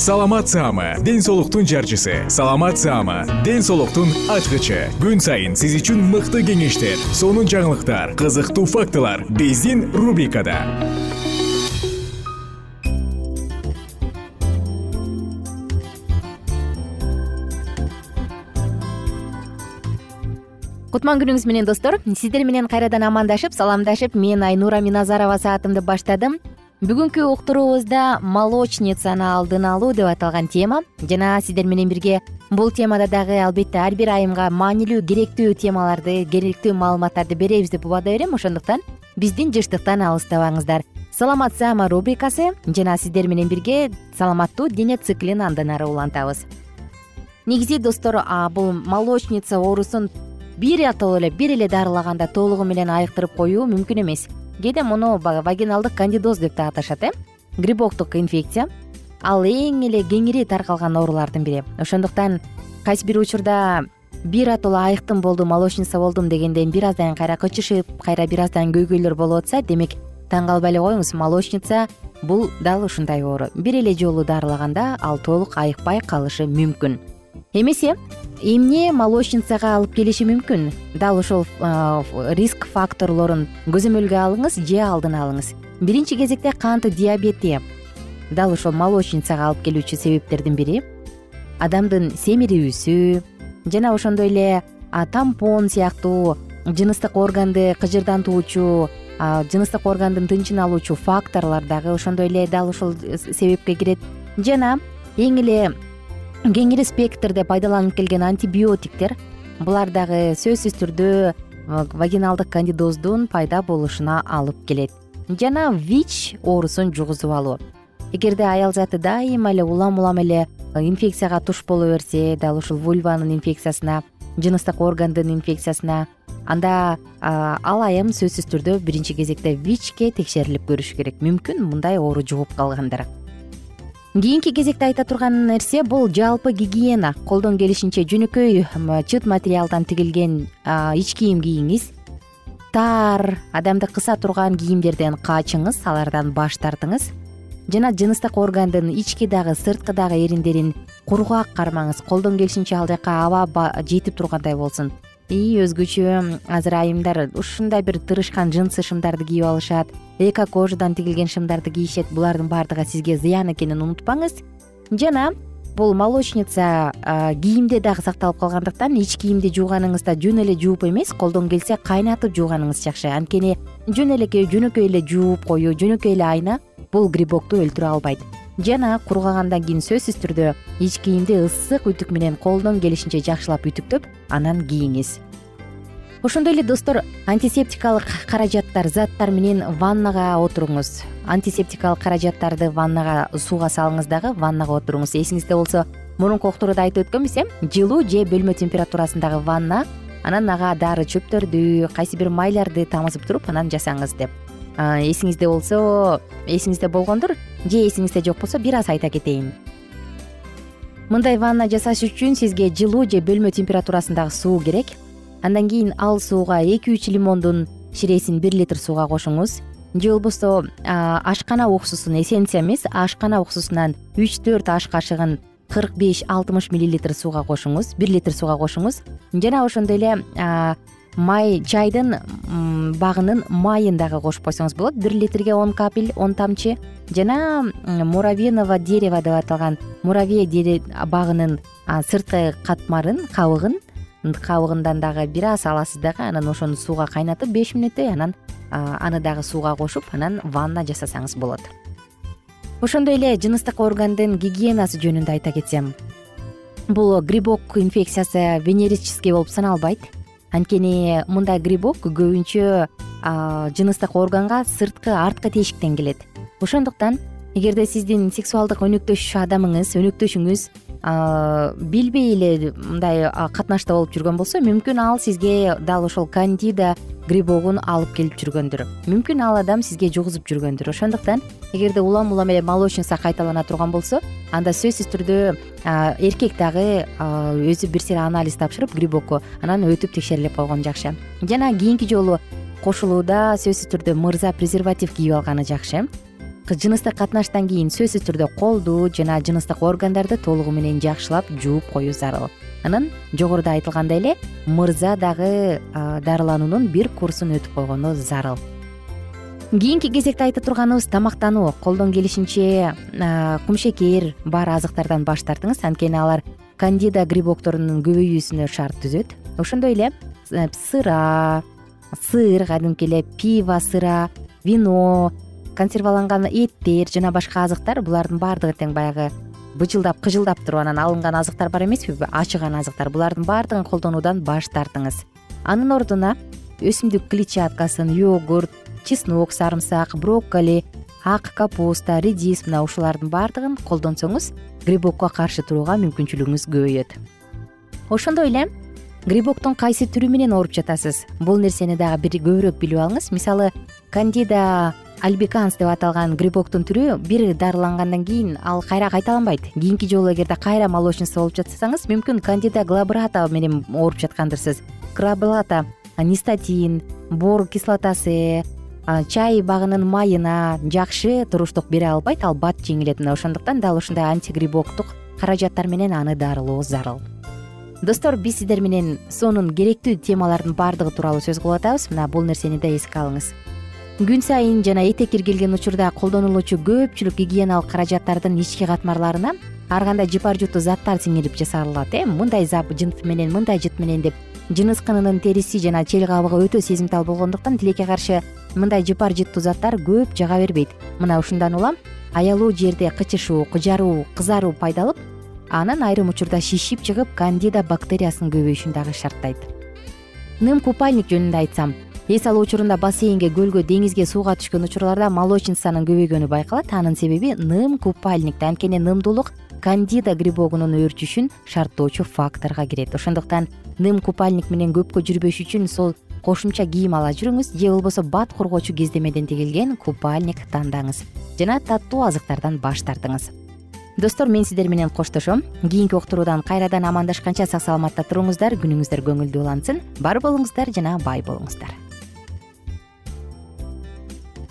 саламат саама ден соолуктун жарчысы. Саламат саама ден соолуктун ачкычы. Күн сайын сиз үчүн мыкты кеңештер сонун жаңылыктар кызыктуу фактылар биздин рубрикада. Кутман күнүңүз менен достор. Сиздер менен кайрадан амандашып саламдашып мен айнура миназарова саатымды баштадым бүгүнкү уктуруубузда молочницаны алдын алуу деп аталган тема. Жана сиздер менен бирге бул темада дагы албетте ар бир айымга маанилүү керектүү темаларды керектүү маалыматтарды беребиз деп убада берем. Ошондуктан биздин жыштыктан алыстабаңыздар. Саламат саама рубрикасы. Жана сиздер менен бирге саламаттуу дене циклин андан ары улантабыз. Негизи достор бул молочница оорусун биротоло эле бир эле дарылаганда толугу менен айыктырып коюу мүмкүн эмес кээде муну вагиналдык кандидоз деп да аташат э? Грибоктук инфекция. Ал эң эле кеңири таркалган оорулардын бири. Ошондуктан кайсы бир учурда биротоло айыктым болдум молочница болдум дегенден бир аздан кайра кычышып кайра бир аздан көйгөйлөр болуп атса демек таң калбай эле коюңуз молочница бул дал ушундай оору бир эле жолу дарылаганда ал толук айыкпай калышы мүмкүн эмесе эмне молочницага алып келиши мүмкүн? Дал ошол риск факторлорун көзөмөлгө алыңыз же алдын алыңыз. Биринчи кезекте кант диабети. Дал ушол молочницага алып келүүчү себептердин бири. Адамдын семирүүсү жана ошондой эле тампон сыяктуу жыныстык органды кыжырдантуучу жыныстык органдын тынчын алуучу факторлор дагы ошондой эле дал ушул себепке кирет. Жана эң эле кеңири спектрде пайдаланылып келген антибиотиктер булар дагы сөзсүз түрдө вагиналдык кандидоздун пайда болушуна алып келет. Жана вич оорусун жугузуп алуу. Эгерде аял заты дайыма эле улам улам эле инфекцияга туш боло берсе дал ушул вульванын инфекциясына жыныстык органдын инфекциясына анда ал айым сөзсүз түрдө биринчи кезекте вичке текшерилип көрүшү керек. Мүмкүн мындай оору жугуп калгандар кийинки кезекте айта турган нерсе бул жалпы гигиена. Колдон келишинче жөнөкөй чыт материалдан тигилген ич кийим кийиңиз. Тар адамды кыса турган кийимдерден качыңыз алардан баш тартыңыз. Жана жыныстык органдын ички дагы сырткы дагы эриндерин кургак кармаңыз. Колдон келишинче ал жака аба жетип тургандай болсун и өзгөчө азыр айымдар ушундай бир тырышкан жынсы шымдарды кийип алышат. Эко кожадан тигилген шымдарды кийишет булардын баардыгы сизге зыян экенин унутпаңыз. Жана бул молочница кийимде дагы сакталып калгандыктан ич кийимди жууганыңызда жөн эле жууп эмес колдон келсе кайнатып жууганыңыз жакшы. Анткени жөн элекей жөнөкөй эле жууп коюу жөнөкөй эле айна бул грибокту өлтүрө албайт жана кургагандан кийин сөзсүз түрдө ич кийимди ысык үтүк менен колдон келишинче жакшылап үтүктөп анан кийиңиз. Ошондой эле достор антисептикалык каражаттар заттар менен ваннага отуруңуз. Антисептикалык каражаттарды ваннага сууга салыңыз дагы ваннага отуруңуз. Эсиңизде болсо мурунку уктурууда айтып өткөнбүз э жылуу же бөлмө температурасындагы ванна анан ага дары чөптөрдү кайсы бир майларды тамызып туруп анан жасаңыз деп эсиңизде болсо эсиңизде болгондур же эсиңизде жок болсо бир аз айта кетейин. Мындай ванна жасаш үчүн сизге жылуу же бөлмө температурасындагы суу керек. Андан кийин ал сууга эки үч лимондун ширесин бир литр сууга кошуңуз. Же болбосо ашкана уксусун эссенция эмес ашкана уксусунан үч төрт аш кашыгын кырк беш алтымыш миллилитр сууга кошуңуз бир литр сууга кошуңуз. Жана ошондой эле май чайдын багынын майын дагы кошуп койсоңуз болот. Бир литрге он капель он тамчы жана муравеново дерево деп аталган муравей багынын сырткы катмарын кабыгын кабыгындан дагы бир аз аласыз дагы анан ошону сууга кайнатып беш мүнөттөй анан аны дагы сууга кошуп анан ванна жасасаңыз болот. Ошондой эле жыныстык органдын гигиенасы жөнүндө айта кетсем бул грибок инфекциясы венерический болуп саналбайт анткени мындай грибок көбүнчө жыныстык органга сырткы арткы тешиктен келет. Ошондуктан эгерде сиздин сексуалдык өнөктөш адамыңыз өнөктөшүңүз билбей эле мындай катнашта болуп жүргөн болсо мүмкүн ал сизге дал ошол кандида грибогун алып келип жүргөндүр. Мүмкүн ал адам сизге жугузуп жүргөндүр. Ошондуктан эгерде улам улам эле молочница кайталана турган болсо анда сөзсүз түрдө эркек дагы өзү бир сыйра анализ тапшырып грибокко анан өтүп текшерилип койгон жакшы. Жана кийинки жолу кошулууда сөзсүз түрдө мырза презерватив кийип алганы жакшы жыныстык катнаштан кийин сөзсүз түрдө колду жана жыныстык органдарды толугу менен жакшылап жууп коюу зарыл анан жогоруда айтылгандай эле мырза дагы дарылануунун бир курсун өтүп койгону зарыл. Кийинки кезекте айта турганыбыз тамактануу. Колдон келишинче кумшекер бар азыктардан баш тартыңыз. Анткени алар кандида грибокторунун көбөйүүсүнө шарт түзөт. Ошондой эле сыра сыр кадимки эле пиво сыра вино консерваланган эттер жана башка азыктар булардын баардыгы тең баягы быжылдап кыжылдап туруп анан алынган азыктар бар эмеспи ачыган азыктар. Булардын баардыгын колдонуудан баш тартыңыз. Анын ордуна өсүмдүк клетчаткасын йогурт чеснок сарымсак брокколи ак капуста редис мына ушулардын баардыгын колдонсоңуз грибокко каршы турууга мүмкүнчүлүгүңүз көбөйөт ошондой эле грибоктун кайсы түрү менен ооруп жатасыз? Бул нерсени дагы бир көбүрөөк билип алыңыз. Мисалы кандида альбиканс деп аталган грибоктун түрү бир дарылангандан кийин ал кайра кайталанбайт. Кийинки жолу эгерде кайра молочница болуп жатсаңыз мүмкүн кандида глабрата менен ооруп жаткандырсыз. Глабрата нистатин бор кислотасы чай багынын майына жакшы туруштук бере албайт. Ал бат жеңилет мына ошондуктан дал ушундай антигрибоктук каражаттар менен аны дарылоо зарыл. Достор биз сиздер менен сонун керектүү темалардын баардыгы тууралуу сөз кылып атабыз. Мына бул нерсени да эске алыңыз күн сайын жана этеккир келген учурда колдонулуучу көпчүлүк гигиеналык каражаттардын ички катмарларына ар кандай жыпар жуту заттар сиңирип жасалат э? Мындай жыт менен мындай жыт менен деп жыныс кынынын териси жана чел кабыгы өтө сезимтал болгондуктан тилекке каршы мындай жыпар жыттуу заттар көп жага бербейт. Мына ушундан улам аялуу жерде кычышуу кыжаруу кызаруу пайда анан айрым учурда шишип чыгып кандида бактериясынын көбөйүшүн дагы шарттайт. Ным купальник жөнүндө айтсам эс алуу учурунда бассейнге көлгө деңизге сууга түшкөн учурларда молочницанын көбөйгөнү байкалат. Анын себеби ным купальникте. Анткени нымдуулук кандида грибогунун өөрчүшүн шарттоочу факторго кирет. Ошондуктан ным купальник менен көпкө жүрбөш үчүн сол кошумча кийим ала жүрүңүз. Же болбосо бат коргоочу кездемеден тигилген купальник тандаңыз. Жана таттуу азыктардан баш тартыңыз. Достор мен сиздер менен коштошом. Кийинки уктуруудан кайрадан амандашканча сак саламатта туруңуздар. Күнүңүздөр көңүлдүү улансын. Бар болуңуздар жана бай болуңуздар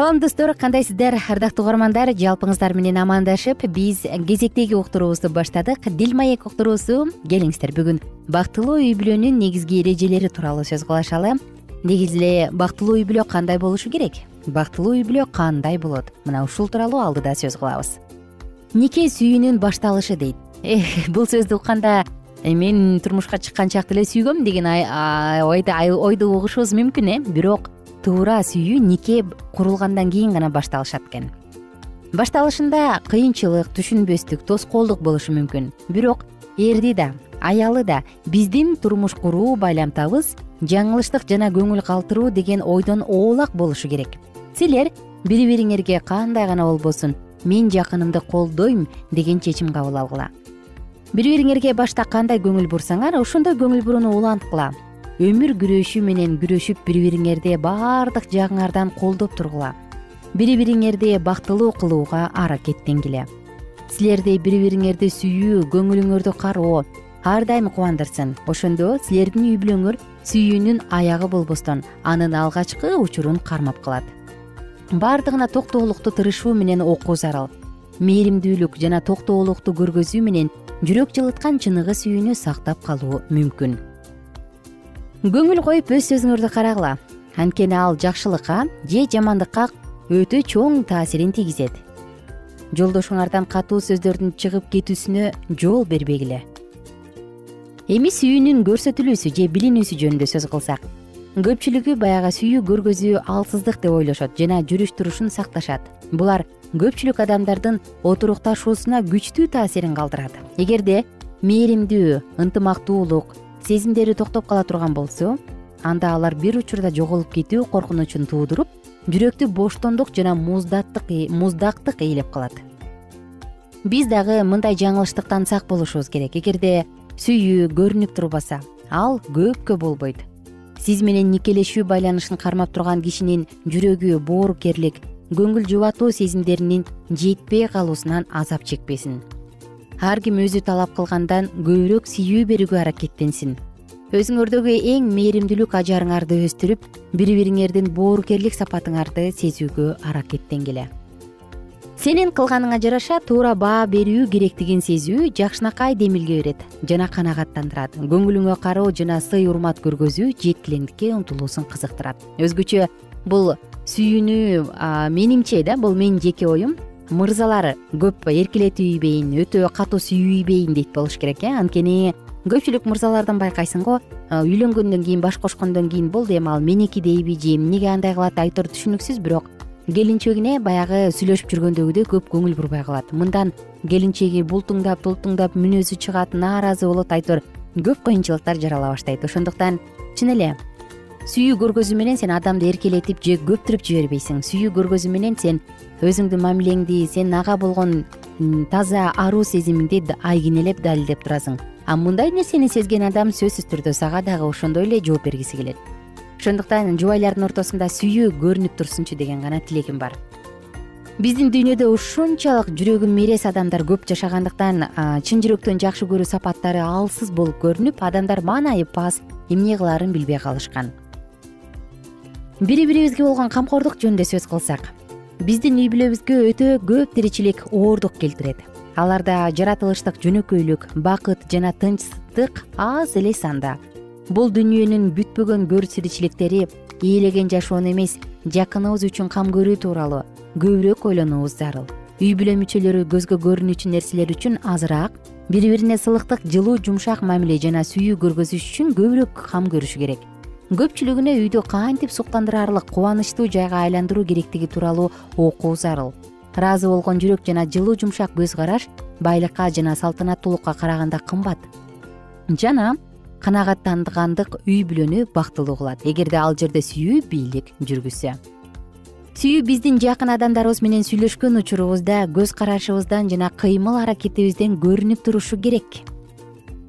салам достор. Кандайсыздар ардактуу угармандар жалпыңыздар менен амандашып биз кезектеги уктуруубузду баштадык. Дил маек уктуруусу келиңиздер. Бүгүн бактылуу үй бүлөнүн негизги эрежелери тууралуу сөз кылышалы негизи эле бактылуу үй бүлө кандай болушу керек? Бактылуу үй бүлө кандай болот? Мына ушул тууралуу алдыда сөз кылабыз. Нике сүйүүнүн башталышы дейт. Эх бул сөздү укканда э, мен турмушка чыкканчакты эле сүйгөм деген ойду угушубуз мүмкүн э? Бирок туура сүйүү нике курулгандан кийин гана башталышат экен. Башталышында кыйынчылык түшүнбөстүк тоскоолдук болушу мүмкүн. Бирок эрди да аялы да биздин турмуш куруу байламтабыз жаңылыштык жана көңүл калтыруу деген ойдон оолак болушу керек. Силер бири бириңерге кандай гана болбосун мен жакынымды колдойм деген чечим кабыл алгыла. Бири бириңерге башта кандай көңүл бурсаңар ошондой көңүл бурууну уланткыла өмүр күрөшү менен күрөшүп бири бириңерди баардык жагыңардан колдоп тургула. Бири бириңерди бактылуу кылууга аракеттенгиле силерди бири бириңерди сүйүү көңүлүңөрдү кароо ар дайым кубандырсын. Ошондо силердин үй бүлөңөр сүйүүнүн аягы болбостон анын алгачкы учурун кармап калат. Баардыгына токтоолукту тырышуу менен окуу зарыл. Мээримдүүлүк жана токтоолукту көргөзүү менен жүрөк жылыткан чыныгы сүйүүнү сактап калуу мүмкүн көңүл коюп өз сөзүңөрдү карагыла. Анткени ал жакшылыкка же жамандыкка өтө чоң таасирин тийгизет. Жолдошуңардан катуу сөздөрдүн чыгып кетүүсүнө жол бербегиле. Эми сүйүүнүн көрсөтүлүүсү же билинүүсү жөнүндө сөз кылсак. Көпчүлүгү баягы сүйүү көргөзүү алсыздык деп ойлошот жана жүрүш турушун сакташат. Булар көпчүлүк адамдардын отурукташуусуна күчтүү таасирин калтырат. Эгерде мээримдүү ынтымактуулук сезимдери токтоп кала турган болсо анда алар бир учурда жоголуп кетүү коркунучун туудуруп жүрөктү боштондук жана муздактык ээлеп калат. Биз дагы мындай жаңылыштыктан сак болушубуз керек. Эгерде сүйүү көрүнүп турбаса ал көпкө болбойт. Сиз менен никелешүү байланышын кармап турган кишинин жүрөгү боорукерлик көңүл жубатуу сезимдеринин жетпей калуусунан азап чекпесин ар ким өзү талап кылгандан көбүрөөк сүйүү берүүгө аракеттенсин. Өзүңөрдөгү эң мээримдүүлүк ажарыңарды өстүрүп бири бириңердин боорукерлик сапатыңарды сезүүгө аракеттенгиле сенин кылганыңа жараша туура баа берүү керектигин сезүү жакшынакай демилге берет жана канагаттандырат. Көңүлүңө кароо жана сый урмат көргөзүү жеткилеңдикке умтулуусун кызыктырат. Өзгөчө бул сүйүүнү менимче да бул менин жеке оюм мырзалар көп эркелетип өтө катуу сүйүп дейт болуш керек э. Анткени көпчүлүк мырзалардан байкайсың го үйлөнгөндөн кийин баш кошкондон кийин болду эми ал меники дейби же эмнеге андай кылат айтор түшүнүксүз бирок келинчегине баягы сүйлөшүп жүргөндөгүдөй көп көңүл бурбай калат. Мындан келинчеги бултуңдап тултуңдап мүнөзү чыгат нааразы болот айтор. Көп кыйынчылыктар жарала баштайт. Ошондуктан чын эле сүйүү көргөзүү менен сен адамды эркелетип же көптүрүп жибербейсиң. Сүйүү көргөзүү менен сен өзүңдүн мамилеңди сен ага болгон таза аруу сезимиңди айкенелеп далилдеп турасың. А мындай нерсени сезген адам сөзсүз түрдө сага дагы ошондой эле жооп бергиси келет. Ошондуктан жубайлардын ортосунда сүйүү көрүнүп турсунчу деген гана тилегим бар. Биздин дүйнөдө ушунчалык жүрөгү мээрес адамдар көп жашагандыктан чын жүрөктөн жакшы көрүү сапаттары алсыз болуп көрүнүп адамдар маанайып пас эмне кылаарын билбей калышкан. Бири бирибизге болгон камкордук жөнүндө сөз кылсак биздин үй бүлөбүзгө өтө көп тиричилик оордук келтирет. Аларда жаратылыштык жөнөкөйлүк бакыт жана тынчтык аз эле санда. Бул дүйнөнүн бүтпөгөн көрсиричиликтери ээлеген жашоону эмес жакыныбыз үчүн кам көрүү тууралуу көбүрөөк ойлонуубуз зарыл. Үй бүлө мүчөлөрү көзгө көрүнүүчү нерселер үчүн азыраак бири бирине сылыктык жылуу жумшак мамиле жана сүйүү көргөзүш үчүн көбүрөөк кам көрүшү керек көпчүлүгүнө үйдү кантип суктандырарлык кубанычтуу жайга айландыруу керектиги тууралуу окуу зарыл. Ыраазы болгон жүрөк жана жылуу жумшак көз караш байлыкка жана салтанаттуулукка караганда кымбат. Жана канагаттангандык үй бүлөнү бактылуу кылат. Эгерде ал жерде сүйүү бийлик жүргүзсө. Сүйүү биздин жакын адамдарыбыз менен сүйлөшкөн учурубузда көз карашыбыздан жана кыймыл аракетибизден көрүнүп турушу керек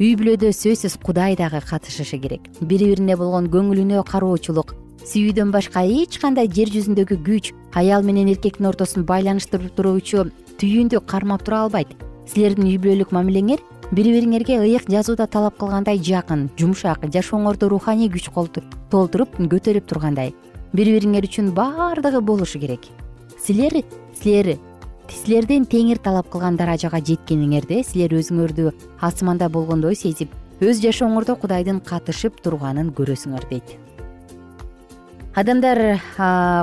үй бүлөдө сөзсүз кудай дагы катышышы керек. Бири бирине болгон көңүлүнө кароочулук сүйүүдөн башка эч кандай жер жүзүндөгү күч аял менен эркектин ортосун байланыштырып туруучу түйүндү кармап тура албайт. Силердин үй бүлөлүк мамилеңер бири бириңерге ыйык жазууда талап кылгандай жакын жумшак жашооңорду руханий күч толтуруп көтөрүп тургандай. Бири бириңер үчүн баардыгы болушу керек. Силер силер силерден теңир талап кылган даражага жеткениңерде силер өзүңөрдү асманда болгондой сезип өз жашооңордо кудайдын катышып турганын көрөсүңөр дейт. Адамдар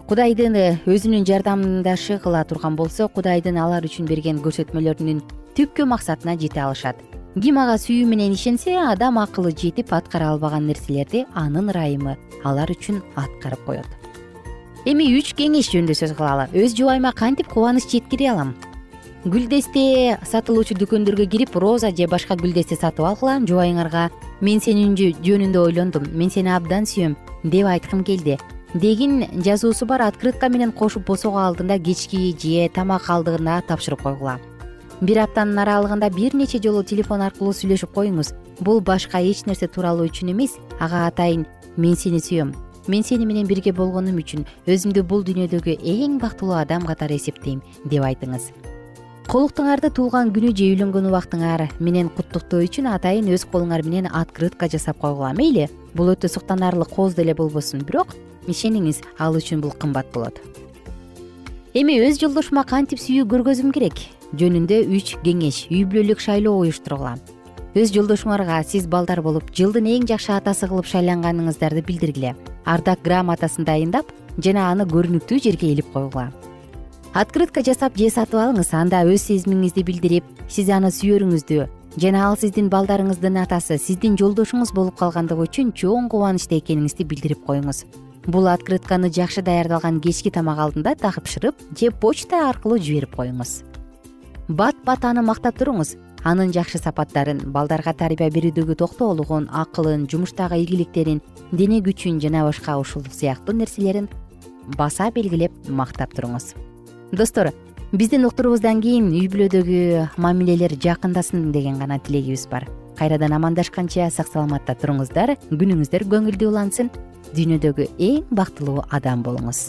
кудайдын өзүнүн жардамдашы кыла турган болсо кудайдын алар үчүн берген көрсөтмөлөрүнүн түпкү максатына жете алышат. Ким ага сүйүү менен ишенсе адам акылы жетип аткара албаган нерселерди анын ырайымы алар үчүн аткарып коет эми үч кеңеш жөнүндө сөз кылалы. Өз жубайыма кантип кубаныч жеткире алам? Гүлдесте сатылуучу дүкөндөргө кирип роза же башка гүлдесте сатып алгыла жубайыңарга. Мен сени жөнүндө ойлондум. Мен сени абдан сүйөм деп айткым келди. Дегин жазуусу бар открытка менен кошуп босогоо алдында кечки же тамак алдында тапшырып койгула. Бир аптанын аралыгында бир нече жолу телефон аркылуу сүйлөшүп коюңуз. Бул башка эч нерсе тууралуу үчүн эмес. Ага атайын мен сени сүйөм мен сени менен бирге болгонум үчүн өзүмдү бул дүйнөдөгү эң бактылуу адам катары эсептейм деп айтыңыз. Колуктуңарды туулган күнү же үйлөнгөн убактыңар менен куттуктоо үчүн атайын өз колуңар менен открытка жасап койгула мейли? Бул өтө суктанарлык кооз деле болбосун бирок ишениңиз ал үчүн бул кымбат болот эми өз жолдошума кантип сүйүү көргөзүм керек? Жөнүндө үч кеңеш үй бүлөлүк шайлоо уюштургула өз жолдошуңарга сиз балдар болуп жылдын эң жакшы атасы кылып шайланганыңыздарды билдиргиле. Ардак грамотасын дайындап жана аны көрүнүктүү жерге илип койгула. Открытка жасап же сатып алыңыз анда өз сезимиңизди билдирип сиз аны сүйөрүңүздү жана ал сиздин балдарыңыздын атасы сиздин жолдошуңуз болуп калгандыгы үчүн чоң кубанычта экениңизди билдирип коюңуз. Бул открытканы жакшы даярдалган кечки тамак алдында тапшырып же почта аркылуу жиберип коюңуз. Бат бат аны мактап туруңуз анын жакшы сапаттарын балдарга тарбия берүүдөгү токтоолугун акылын жумуштагы ийгиликтерин дене күчүн жана башка ушул сыяктуу нерселерин баса белгилеп мактап туруңуз. Достор биздин уктуруубуздан кийин үй бүлөдөгү мамилелер жакындасын деген гана тилегибиз бар. Кайрадан амандашканча сак саламатта туруңуздар күнүңүздөр көңүлдүү улансын дүйнөдөгү эң бактылуу адам болуңуз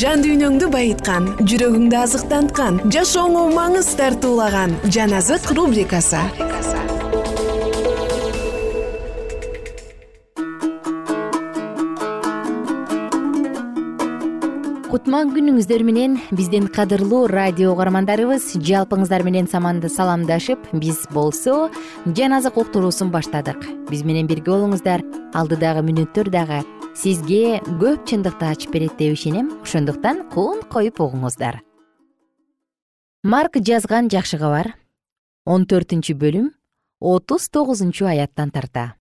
жан дүйнөңдү байыткан жүрөгүңдү азыктанткан жашооңо маңыз тартуулаган жан азык рубрикасы. Кутман күнүңүздөр менен биздин кадырлуу радио угармандарыбыз жалпыңыздар менен саламдашып биз болсо жан азык уктуруусун баштадык. Биз менен бирге болуңуздар. Алдыдагы мүнөттөр дагы сизге көп чындыкты ачып берет деп ишенем. Ошондуктан кун коюп угуңуздар. Марк жазган жакшы кабар он төртүнчү бөлүм отуз тогузунчу аяттан тарта.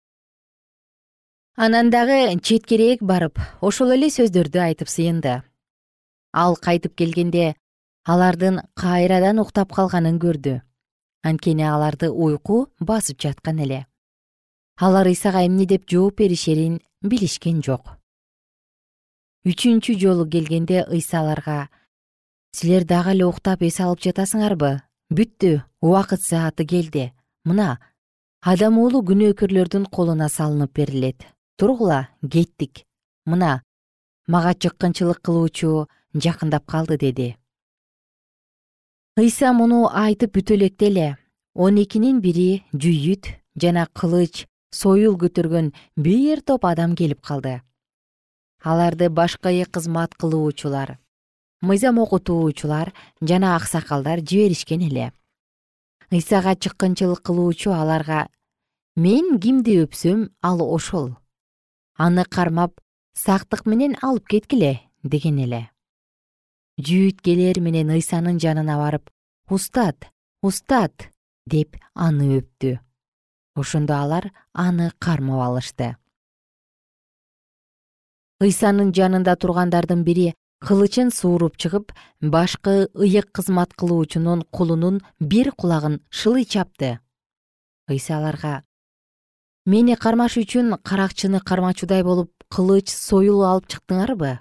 Анан дагы четкерээк барып ошол эле сөздөрдү айтып сыйынды. Ал кайтып келгенде алардын кайрадан уктап калганын көрдү. Анткени аларды уйку басып жаткан эле. Алар ыйсага эмне? деп жооп беришерин билишкен жок. Үчүнчү жолу келгенде ыйса аларга силер дагы эле уктап эс алып жатасыңарбы? Бүттү убакыт сааты келди. Мына адам уулу күнөөкөрлөрдүн колуна салынып берилет. Тургула кеттик. Мына мага чыккынчылык кылуучу жакындап калды деди. Ыйса муну айтып бүтө электе эле. Он экинин бири жүйүт жана кылыч союл көтөргөн бир топ адам келип калды. Аларды башкы кызмат кылуучулар мыйзам окутуучулар жана аксакалдар жиберишкен эле. Ыйсага чыккынчылык кылуучу аларга мен кимди өпсөм ал ошол. Аны кармап сактык менен алып кеткиле деген эле. Жүйүткелер менен ыйсанын жанына барып устат устат! деп аны өптү ошондо алар аны кармап алышты. Ыйсанын жанында тургандардын бири кылычын сууруп чыгып башкы ыйык кызмат кылуучунун кулунун бир кулагын шылый чапты. Ыйса аларга мени кармаш үчүн каракчыны кармачудай болуп кылыч союл алып чыктыңарбы?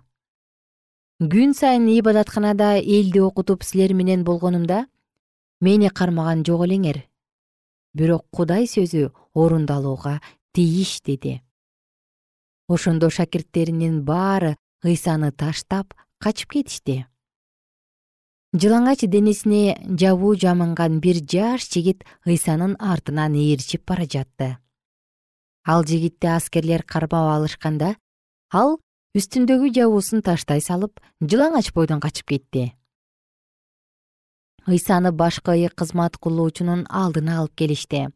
Күн сайын ибадатканада элди окутуп силер менен болгонумда мени кармаган жок элеңер бирок кудай сөзү орундалууга тийиш деди. Ошондо шакирттеринин баары ыйсаны таштап качып кетишти. Жылаңач денесине жабуу жамынган бир жаш жигит ыйсанын артынан ээрчип бара жатты. Ал жигитти аскерлер кармап алышканда ал үстүндөгү жабуусун таштай салып жылаңач бойдон качып кетти ыйсаны башкы ыйык кызмат кылуучунун алдына алып келишти.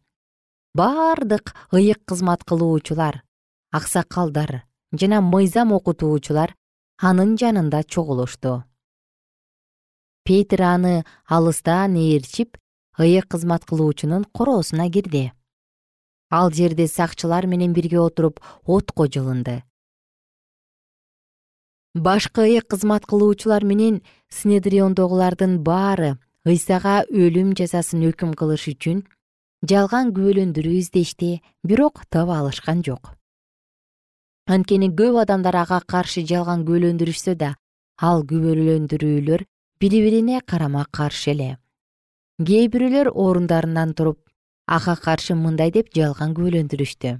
Бардык ыйык кызмат кылуучулар аксакалдар жана мыйзам окутуучулар анын жанында чогулушту. Петир аны алыстан ээрчип ыйык кызмат кылуучунун короосуна кирди. Ал жерде сакчылар менен бирге отуруп отко жылынды. Башкы ыйык кызмат кылуучулар менен снедриондогулардын баары ыйсага өлүм жазасын өкүм кылыш үчүн жалган күбөлөндүрүү издешти бирок таба алышкан жок. Анткени көп адамдар ага каршы жалган күбөлөндүрүшсө да ал күбөлөндүрүүлөр бири бирине карама каршы эле. Кээ бирөөлөр орундарынан туруп ага каршы мындай деп жалган күбөлөндүрүштү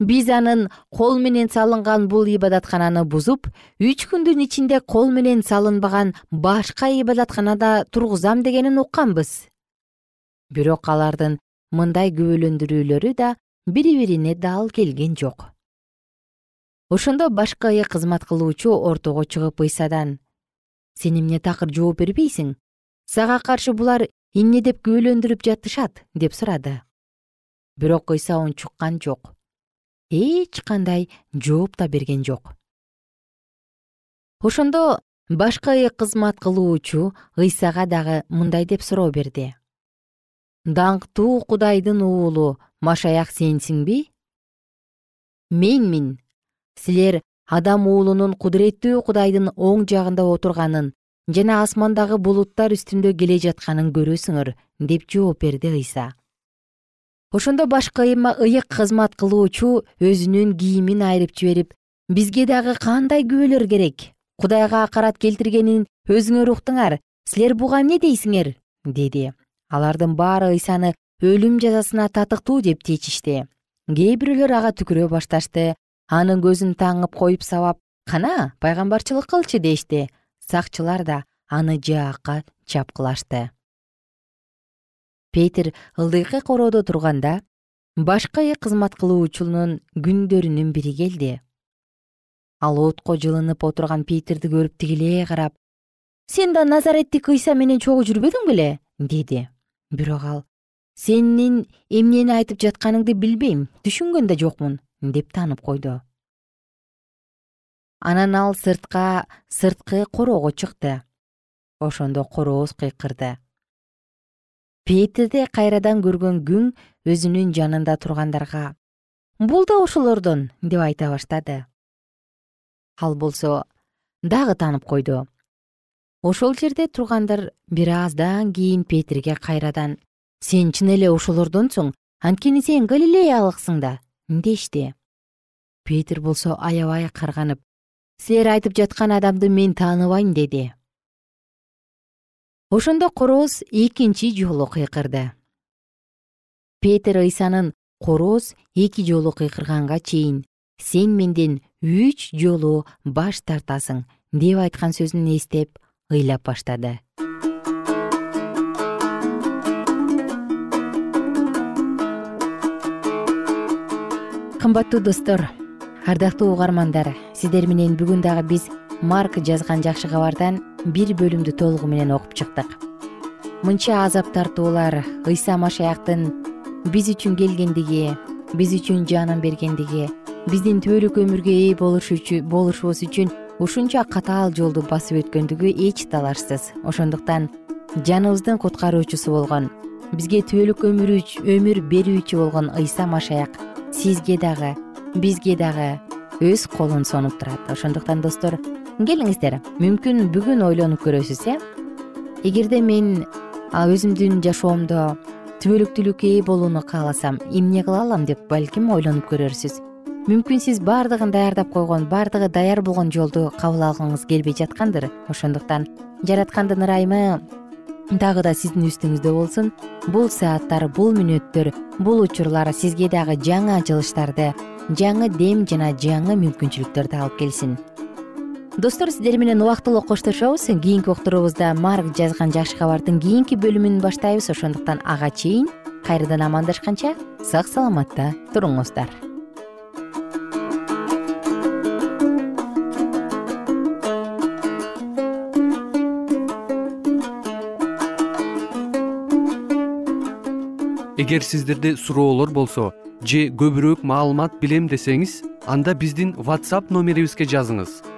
биз анын кол менен салынган бул ибадаткананы бузуп үч күндүн ичинде кол менен салынбаган башка ибадатканада тургузам дегенин укканбыз. Бирок алардын мындай күбөлөндүрүүлөрү да бири бирине дал келген жок. Ошондо башкы ыйык кызмат кылуучу ортого чыгып ыйсадан сен эмне такыр жооп бербейсиң? Сага каршы булар эмне деп күбөлөндүрүп жатышат? деп сурады. Бирок ыйса унчуккан жок эч кандай жооп да берген жок. Ошондо башкы кызмат кылуучу ыйсага дагы мындай деп суроо берди. Даңктуу кудайдын уулу машаяк сенсиңби менмин. Силер адам уулунун кудуреттүү кудайдын оң жагында отурганын жана асмандагы булуттар үстүндө келе жатканын көрөсүңөр деп жооп берди ыйса ошондо башкы ыйык кызмат кылуучу өзүнүн кийимин айрып жиберип бизге дагы кандай күбөлөр керек? Кудайга акарат келтиргенин өзүңөр уктуңар силер буга эмне дейсиңер деди. Алардын баары ыйсаны өлүм жазасына татыктуу деп чечишти кээ бирөөлөр ага түкүрө башташты. Анын көзүн таңып коюп сабап кана пайгамбарчылык кылчы дешти. Сакчылар да аны жаакка чапкылашты петир ылдыйкы короодо турганда башкы кызмат кылуучунун күндөрүнүн бири келди. Ал отко жылынып отурган петирди көрүп тигилее карап сен да назареттик ыйса менен чогуу жүрбөдүң беле? деди. Бирок ал сенин эмнени айтып жатканыңды билбейм түшүнгөн да жокмун деп таанып койду. Анан ал сыртка сырткы короого чыкты. Ошондо корооз кыйкырды петирди кайрадан көргөн күң өзүнүн жанында тургандарга. Бул да ошолордон деп айта баштады. Ал болсо дагы таанып койду. Ошол жерде тургандар бир аздан кийин петирге кайрадан сен чын эле ошолордонсуң анткени сен галилеялыксың да дешти. Петир болсо аябай карганып силер айтып жаткан адамды мен тааныбайм деди ошондо короз экинчи жолу кыйкырды. Петир ыйсанын короз эки жолу кыйкырганга чейин сен менден үч жолу баш тартасың деп айткан сөзүн эстеп ыйлап баштады. Кымбаттуу достор ардактуу угармандар сиздер менен бүгүн дагы биз марк жазган жакшы кабардан бир бөлүмдү толугу менен окуп чыктык. Мынча азап тартуулар ыйса машаяктын биз үчүн келгендиги биз үчүн жанын бергендиги биздин түбөлүк өмүргө ээ болушубуз үчүн ушунча катаал жолду басып өткөндүгү эч талашсыз ошондуктан жаныбыздын куткаруучусу болгон бизге түбөлүк өмүр берүүчү болгон ыйса машаяк сизге дагы бизге дагы өз колун сунуп турат. Ошондуктан достор келиңиздер. Мүмкүн бүгүн ойлонуп көрөсүз э? Эгерде мен өзүмдүн жашоомдо түбөлүктүүлүккө ээ болууну кааласам эмне кыла алам деп балким ойлонуп көрөрсүз? Мүмкүн сиз баардыгын даярдап койгон баардыгы даяр болгон жолду кабыл алгыңыз келбей жаткандыр. Ошондуктан жараткандын ырайымы дагы да сиздин үстүңүздө болсун. Бул сааттар бул мүнөттөр бул учурлар сизге дагы жаңы ачылыштарды жаңы дем жана жаңы мүмкүнчүлүктөрдү алып келсин достор сиздер менен убактылуу коштошобуз. Кийинки уктуруубузда марк жазган жакшы кабардын кийинки бөлүмүн баштайбыз. Ошондуктан ага чейин кайрадан амандашканча сак саламатта туруңуздар. Эгер сиздерде суроолор болсо же көбүрөөк маалымат билем десеңиз анда биздин whatsapp номерибизге жазыңыз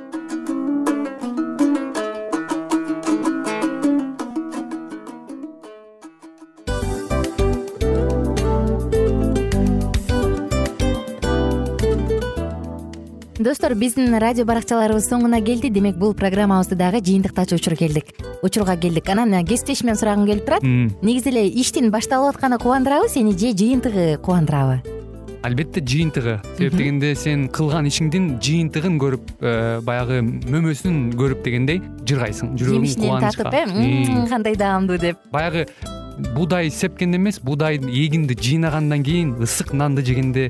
достор биздин радио баракчаларыбыз соңуна келди. Демек бул программабызды дагы жыйынтыктаочу учур келдик. Учурга келдик. Анан кесиптешимден сурагым келип турат. Негизи эле иштин башталып атканы кубандырабы сени же жыйынтыгы кубандырабы? Албетте жыйынтыгы. Себеп дегенде сен кылган ишиңдин жыйынтыгын көрүп э, баягы мөмөсүн көрүп дегендей жыргайсың жүрөгүң жемишинен татып э? Кандай даамдуу деп. Баягы буудай сепкенде эмес буудайды эгинди жыйнагандан кийин ысык нанды жегенде